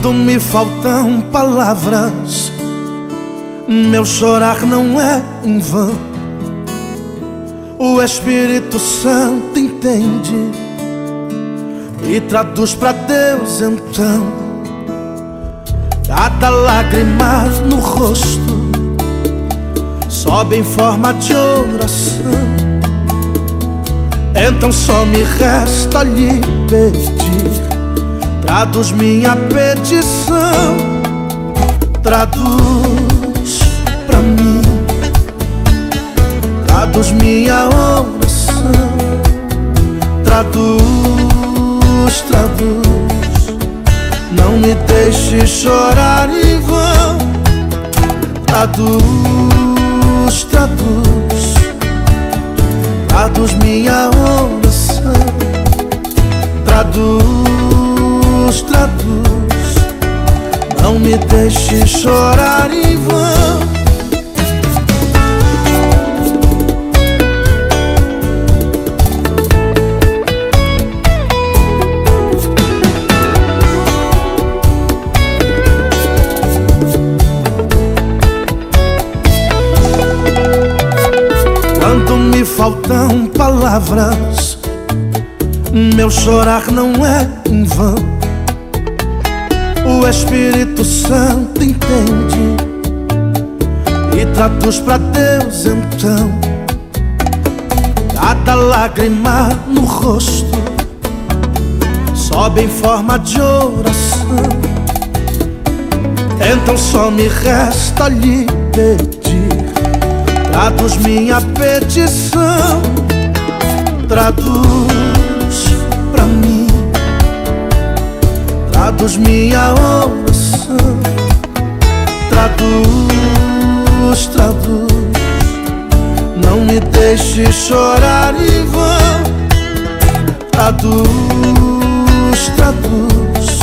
Quando me faltam palavras, meu chorar não é em vão. O Espírito Santo entende e traduz para Deus então. Cada lágrima no rosto sobe em forma de oração. Então só me resta lhe pedir Traduz minha petição Traduz pra mim. Traduz minha oração Traduz, traduz. Não me deixe chorar em vão. Traduz, traduz. Traduz minha oração Traduz, traduz Não me deixe chorar em vão Quando me faltam palavras, meu chorar não é em vão. O Espírito Santo entende e traduz para Deus então. Cada lágrima no rosto sobe em forma de oração. Então só me resta lhe pedir Traduz minha petição Traduz Traduz minha oração. Traduz, traduz. Não me deixe chorar em vão Traduz, traduz.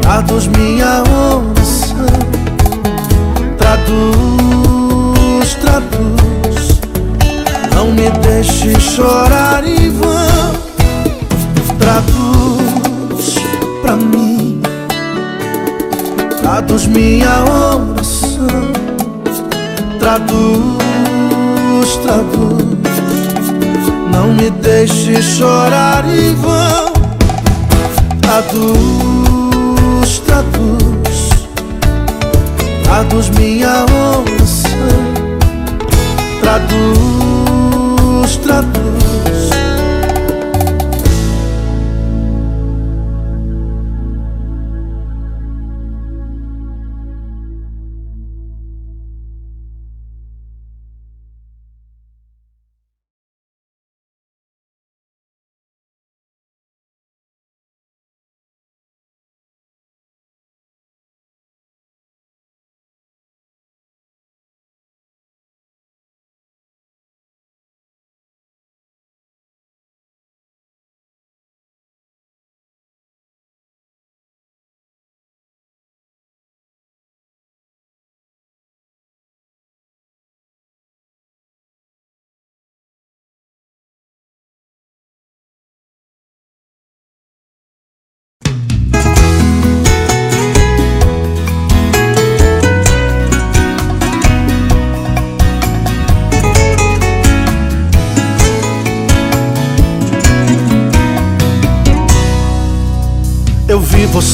Traduz minha oração. Traduz, traduz. Não me deixe chorar em vão Traduz Traduz minha oração. Traduz, traduz. Não me deixe chorar em vão Traduz, traduz. Traduz minha oração. Traduz, traduz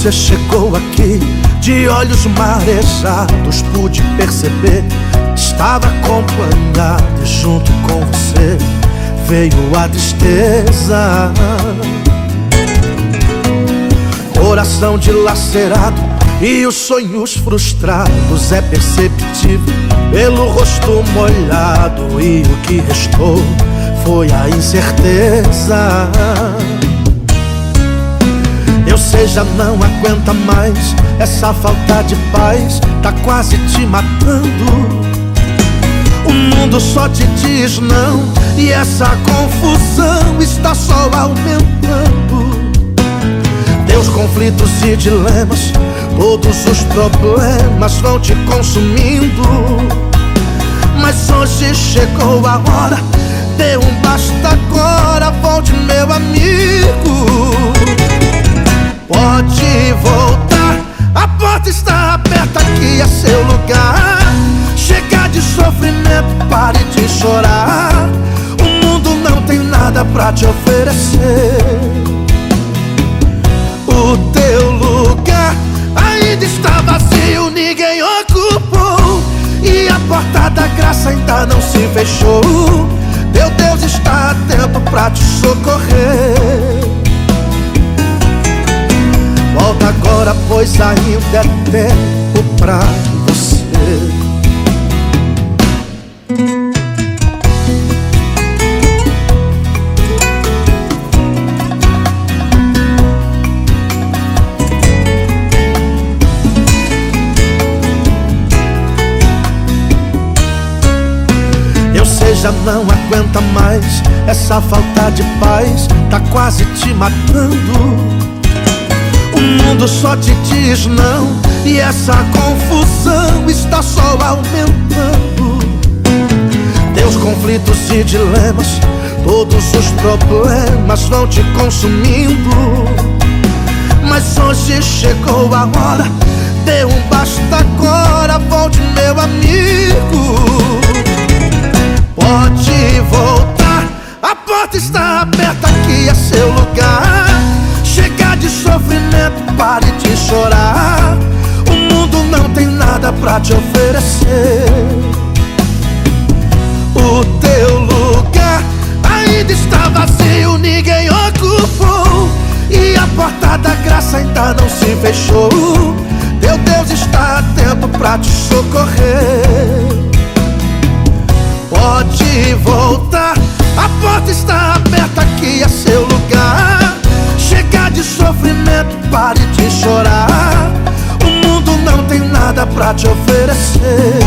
você chegou aqui de olhos marejados, pude perceber. Estava acompanhado e junto com você veio a tristeza. Coração dilacerado e os sonhos frustrados é perceptível pelo rosto molhado e o que restou foi a incerteza. Eu sei, já não aguenta mais Essa falta de paz. Tá quase te matando. O mundo só te diz não. E essa confusão está só aumentando. Teus conflitos e dilemas Todos os problemas vão te consumindo. Mas hoje chegou a hora. Dê um basta agora Volte meu amigo Pode voltar, a porta está aberta aqui é seu lugar. Chega de sofrimento, pare de chorar. O mundo não tem nada pra te oferecer. O teu lugar ainda está vazio, ninguém ocupou. E a porta da graça ainda não se fechou. Meu Deus está atento pra te socorrer. Volta agora, pois ainda é tempo pra você. Eu sei, já não aguenta mais Essa falta de paz tá quase te matando o mundo só te diz não. E essa confusão está só aumentando. Teus conflitos e dilemas Todos os problemas vão te consumindo. Mas hoje chegou a hora Dê um basta agora Volte meu amigo. Pode voltar A porta está aberta aqui é seu lugar de sofrimento, pare de chorar. O mundo não tem nada pra te oferecer. O teu lugar ainda está vazio, ninguém ocupou. E a porta da graça ainda não se fechou. Teu Deus está atento pra te socorrer. Pode voltar, a porta está aberta aqui, é seu lugar. De sofrimento, pare de chorar. O mundo não tem nada pra te oferecer.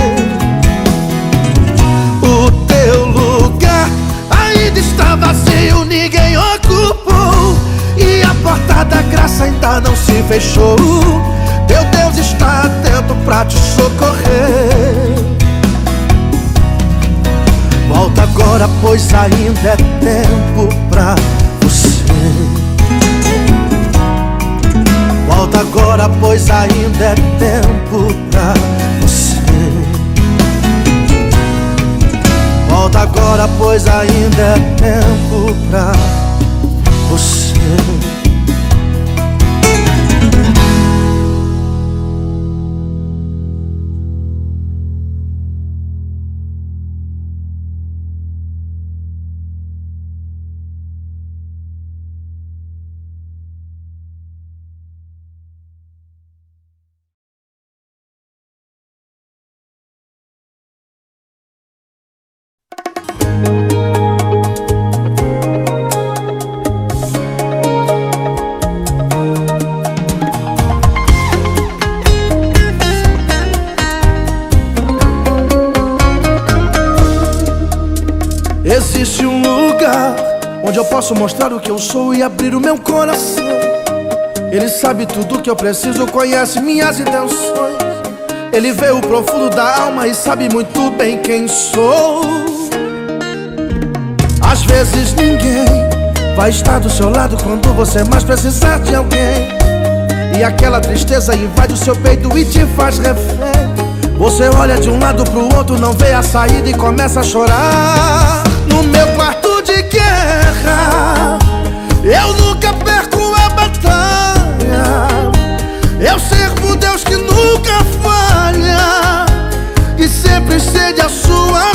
O teu lugar ainda está vazio, ninguém ocupou. E a porta da graça ainda não se fechou. Teu Deus está atento pra te socorrer. Volta agora, pois ainda é tempo pra Volta agora, pois ainda é tempo pra você. Volta agora, pois ainda é tempo pra você. Posso mostrar o que eu sou e abrir o meu coração. Ele sabe tudo que eu preciso, conhece minhas intenções. Ele vê o profundo da alma e sabe muito bem quem sou. Às vezes ninguém vai estar do seu lado quando você mais precisar de alguém. E aquela tristeza invade o seu peito e te faz refém. Você olha de um lado pro outro, não vê a saída e começa a chorar. No meu quarto eu nunca perco a batalha. Eu servo Deus que nunca falha e sempre estende as suas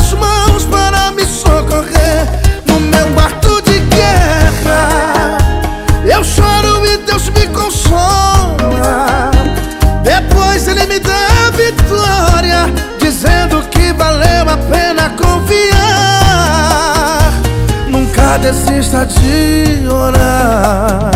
desista de orar.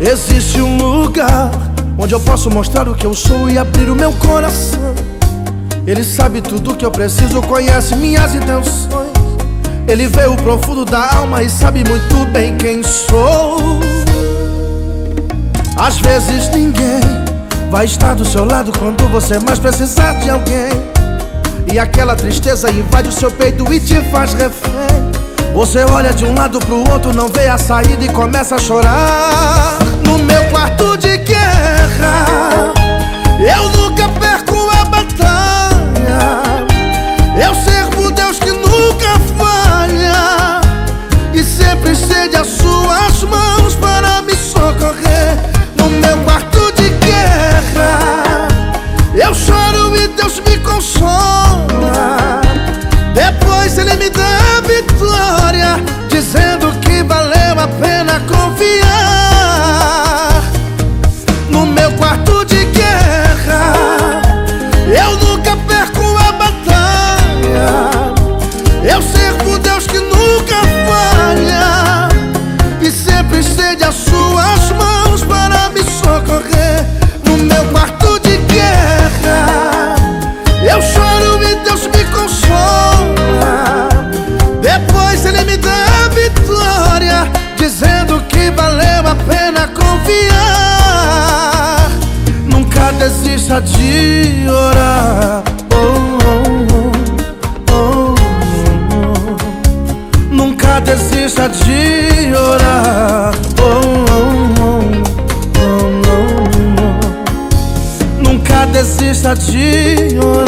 Existe um lugar onde eu posso mostrar o que eu sou e abrir o meu coração. Ele sabe tudo que eu preciso, conhece minhas intenções. Ele veio profundo da alma e sabe muito bem quem sou. Às vezes ninguém vai estar do seu lado quando você mais precisar de alguém. E aquela tristeza invade o seu peito e te faz refém. Você olha de um lado pro outro, não vê a saída e começa a chorar. No meu quarto de guerra, eu nunca perco servo de orar. Nunca desista de orar.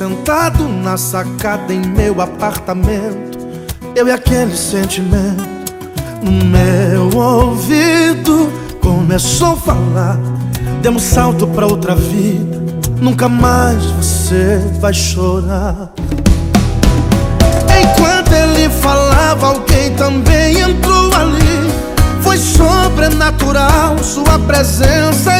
Sentado na sacada em meu apartamento. Eu e aquele sentimento no meu ouvido começou a falar. Demos salto pra outra vida. Nunca mais você vai chorar. Enquanto ele falava, alguém também entrou ali. Foi sobrenatural, sua presença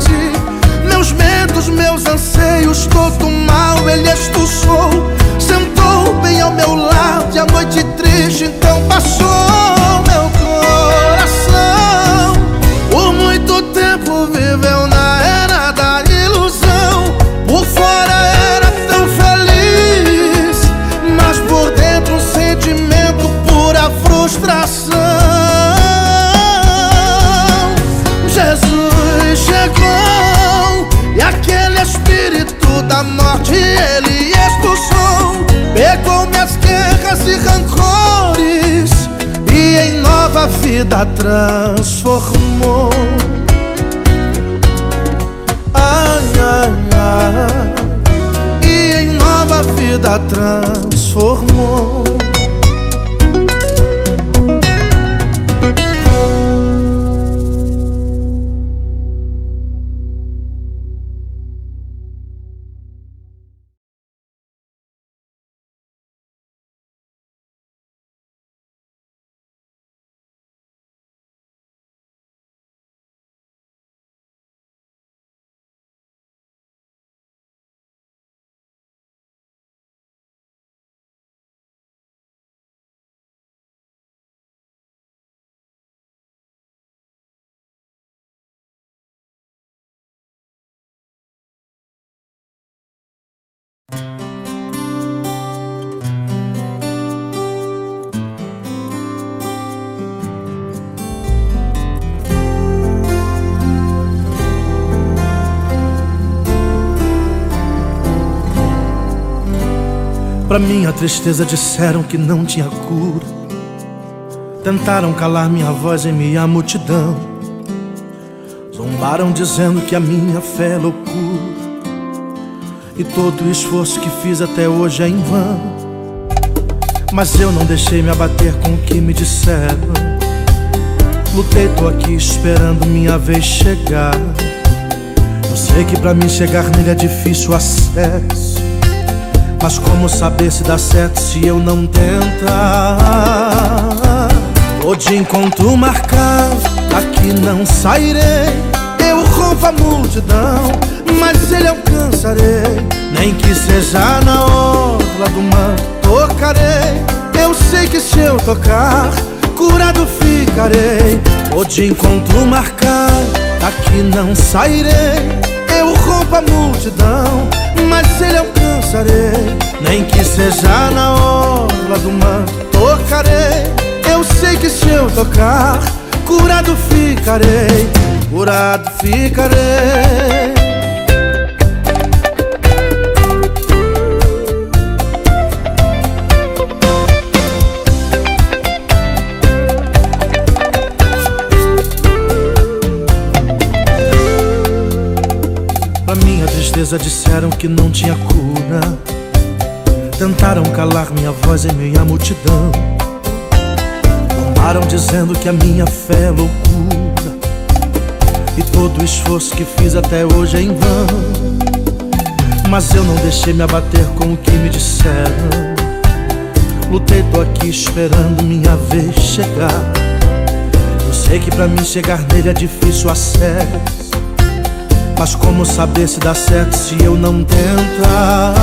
Medos, meus anseios, todo mal ele expulsou. Sentou bem ao meu lado e a noite triste então passou. Meu coração, por muito tempo viveu na era da ilusão. Por fora era tão feliz, mas por dentro um sentimento pura frustração. Vida transformou. Ai, ai, ai, e em nova vida transformou. Pra minha tristeza disseram que não tinha cura. Tentaram calar minha voz em minha multidão. Zombaram dizendo que a minha fé é loucura. E todo o esforço que fiz até hoje é em vão. Mas eu não deixei me abater com o que me disseram. Lutei, tô aqui esperando minha vez chegar. Eu sei que pra mim chegar nele é difícil acesso. Mas como saber se dá certo se eu não tentar? De encontro marcado, aqui não sairei. Eu rompo a multidão, mas ele alcançarei. Nem que seja na orla do mar, tocarei. Eu sei que se eu tocar, curado ficarei. De encontro marcado, aqui não sairei. Eu rompo a multidão, mas ele alcançarei. Nem que seja na orla do mar, tocarei. Eu sei que se eu tocar, curado ficarei, curado ficarei. Tristeza disseram que não tinha cura. Tentaram calar minha voz em meio à multidão. Zombaram dizendo que a minha fé é loucura. E todo o esforço que fiz até hoje é em vão. Mas eu não deixei me abater com o que me disseram. Lutei, tô aqui esperando minha vez chegar. Eu sei que pra mim chegar nele é difícil acesso. Mas como saber se dá certo se eu não tentar?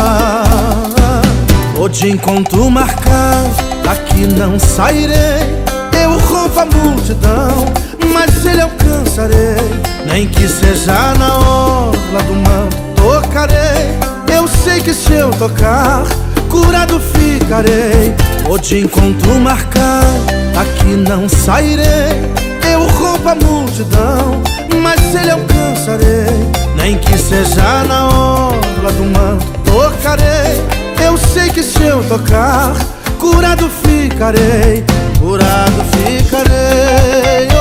Tô de encontro marcado, daqui não sairei. Eu rompo a multidão, mas ele alcançarei. Nem que seja na orla do mar, tocarei. Eu sei que se eu tocar, curado ficarei. Tô de encontro marcado, daqui não sairei. Eu rompo a multidão, mas ele alcançarei. Nem que seja na orla do mar, tocarei. Eu sei que se eu tocar, curado ficarei, curado ficarei.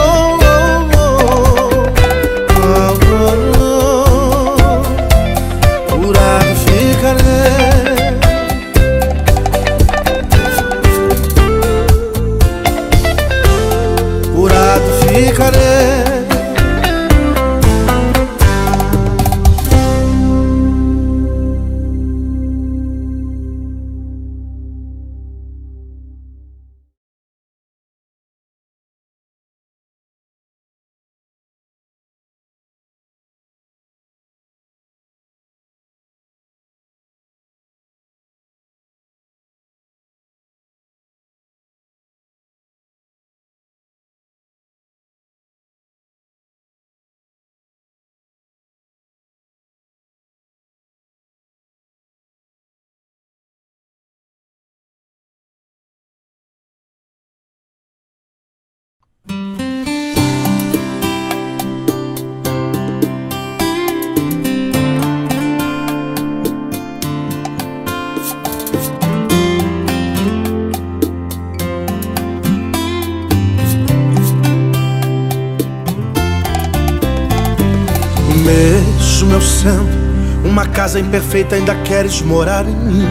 Casa imperfeita, ainda queres morar em mim.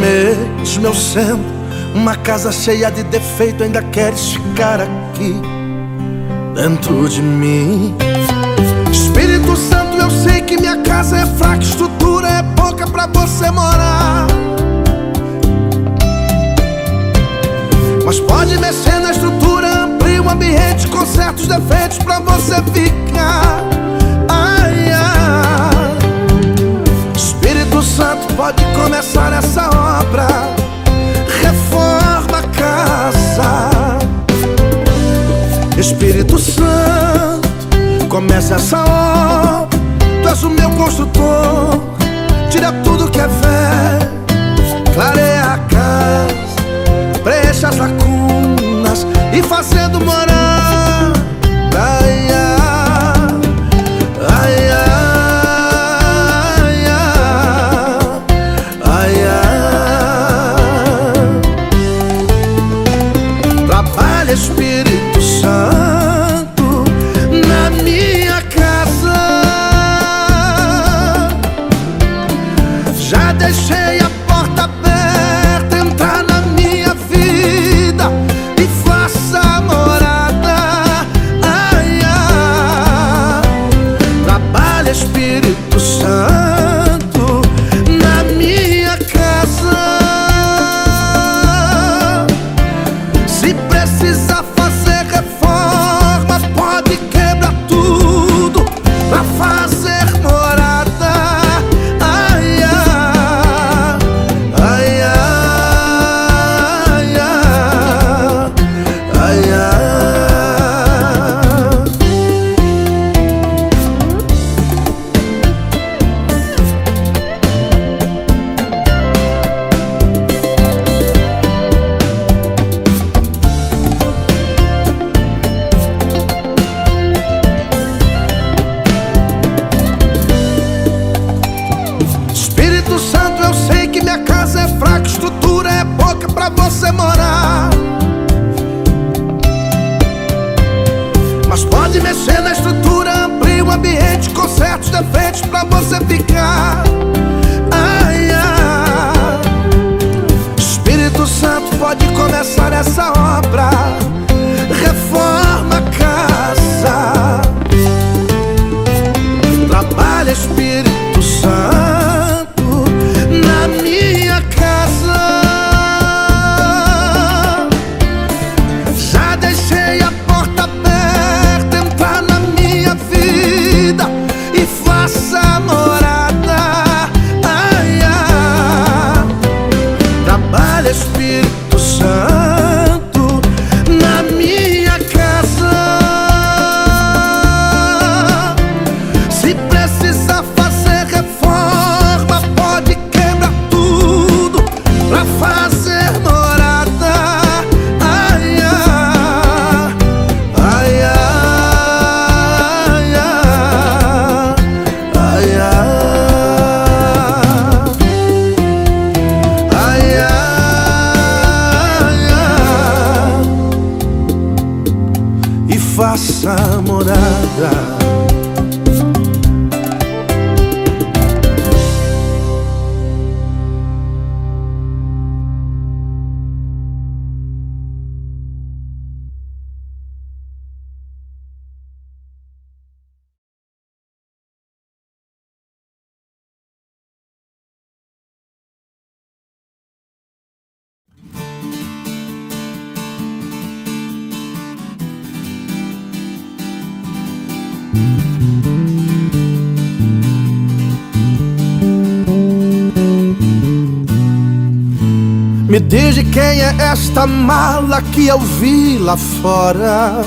Mesmo eu sendo uma casa cheia de defeito, ainda queres ficar aqui dentro de mim. Espírito Santo, eu sei que minha casa é fraca, estrutura é pouca pra você morar. Mas pode mexer na estrutura, o ambiente com certos defeitos pra você ficar. Ai, ai. Espírito Santo pode começar essa obra. Reforma a casa. Espírito Santo, começa essa obra. Tu és o meu construtor. Tira tudo que é velho, clareia a casa preencha as lacunas e fazendo morar. Ai, minha casa é fraca, estrutura é pouca pra você morar. Mas pode mexer na estrutura, abrir o ambiente com certos defeitos pra você ficar. Ai, ai. Espírito Santo pode começar essa obra. Reforma a casa. Trabalha Espírito Santo Me diz quem é esta mala que eu vi lá fora.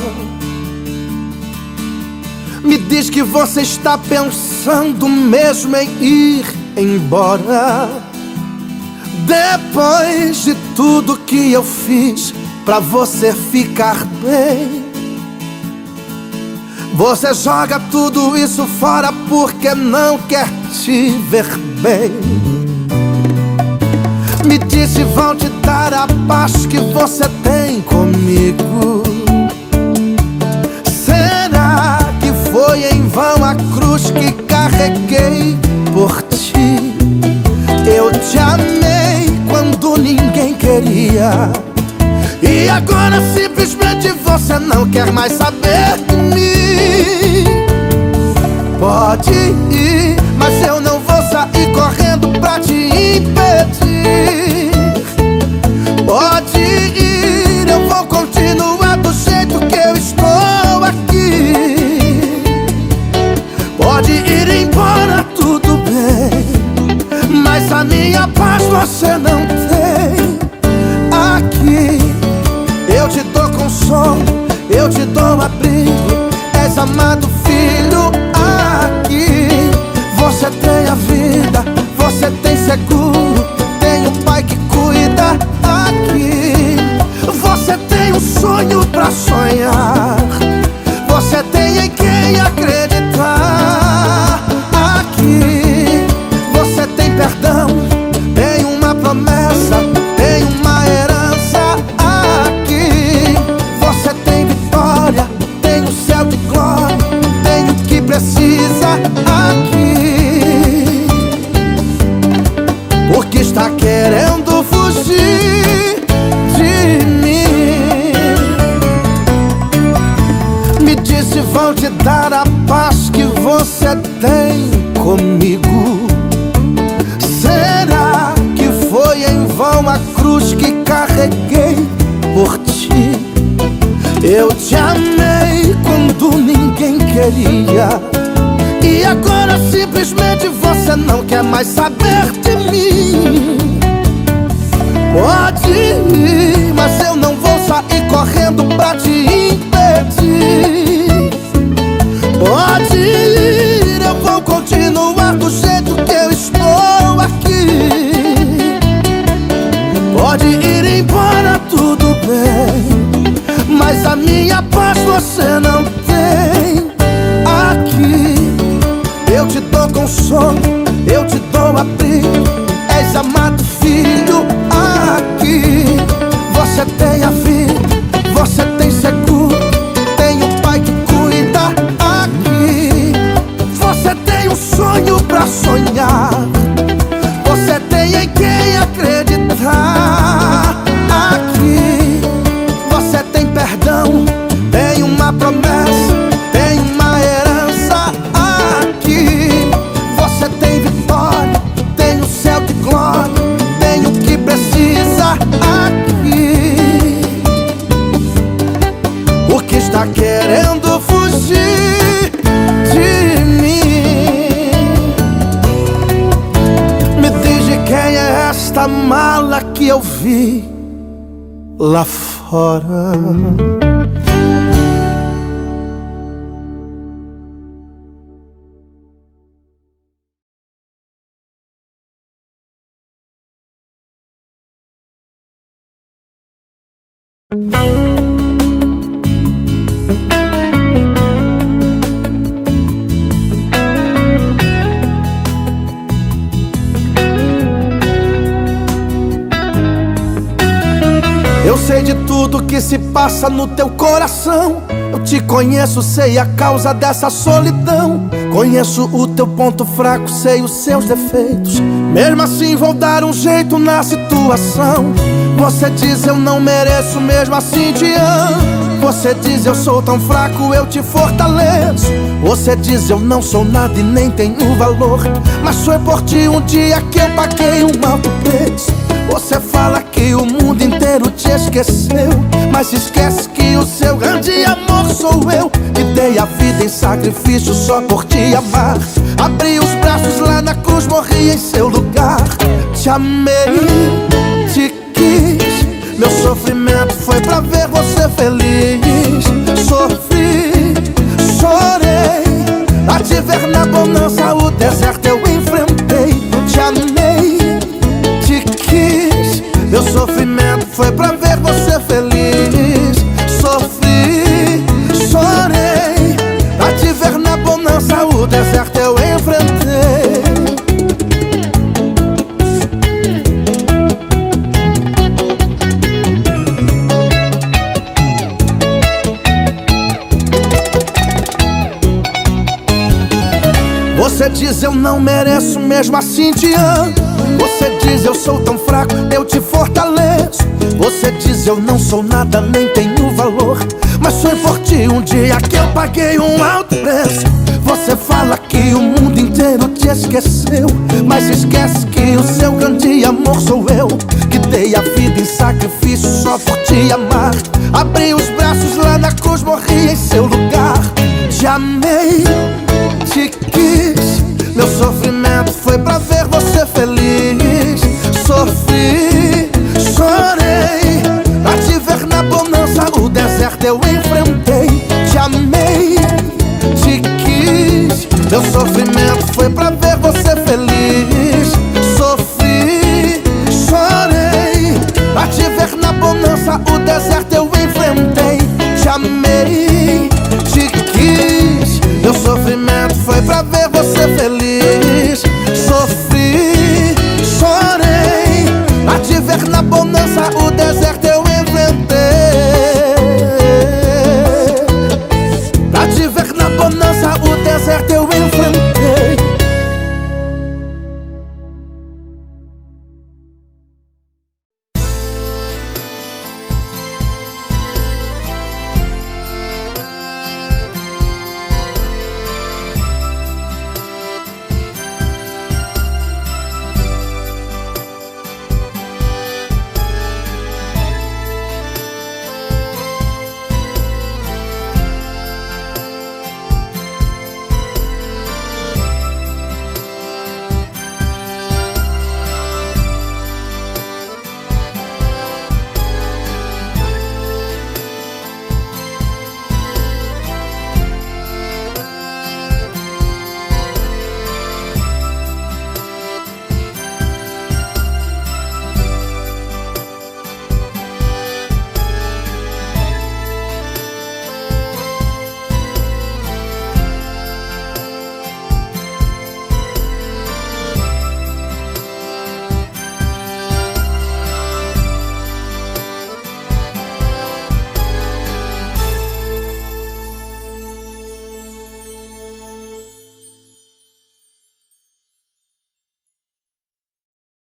Me diz que você está pensando mesmo em ir embora. Depois de tudo que eu fiz pra você ficar bem. Você joga tudo isso fora porque não quer te ver bem. Disse vão te dar a paz que você tem comigo. Será foi em vão a cruz que carreguei por ti. Eu te amei quando ninguém queria. E agora simplesmente você não quer mais saber de mim. Pode ir, mas eu não vou sair correndo pra te impedir. Tem comigo. Será que foi em vão a cruz que carreguei por ti? Eu te amei quando ninguém queria. E agora simplesmente você não quer mais saber de mim. Pode ir, mas eu não Mas a minha paz você não tem. Aqui eu te dou consolo, eu te dou abrigo. És amado filho aqui. Você tem a lá tudo que se passa no teu coração. Eu te conheço, sei a causa dessa solidão. Conheço o teu ponto fraco, sei os seus defeitos. Mesmo assim, vou dar um jeito na situação. Você diz eu não mereço, mesmo assim te amo. Você diz eu sou tão fraco, eu te fortaleço. Você diz eu não sou nada e nem tenho valor. Mas foi por ti um dia que eu paguei um alto preço. Você fala que o mundo inteiro te esqueceu Mas esquece que o seu grande amor sou eu. Que dei a vida em sacrifício só por te amar. Abri os braços lá na cruz, morri em seu lugar. Te amei, te quis. Meu sofrimento foi pra ver você feliz. Sofri, chorei. A te ver na bonança, o deserto eu mesmo assim te amo. Você diz eu sou tão fraco, eu te fortaleço. Você diz eu não sou nada, nem tenho valor. Mas foi por ti um dia que eu paguei um alto preço. Meu sofrimento foi pra ver você feliz. Sofri, chorei. Pra te ver na bonança, o deserto eu encontrei.